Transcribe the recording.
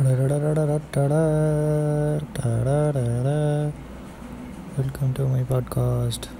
Welcome to my podcast.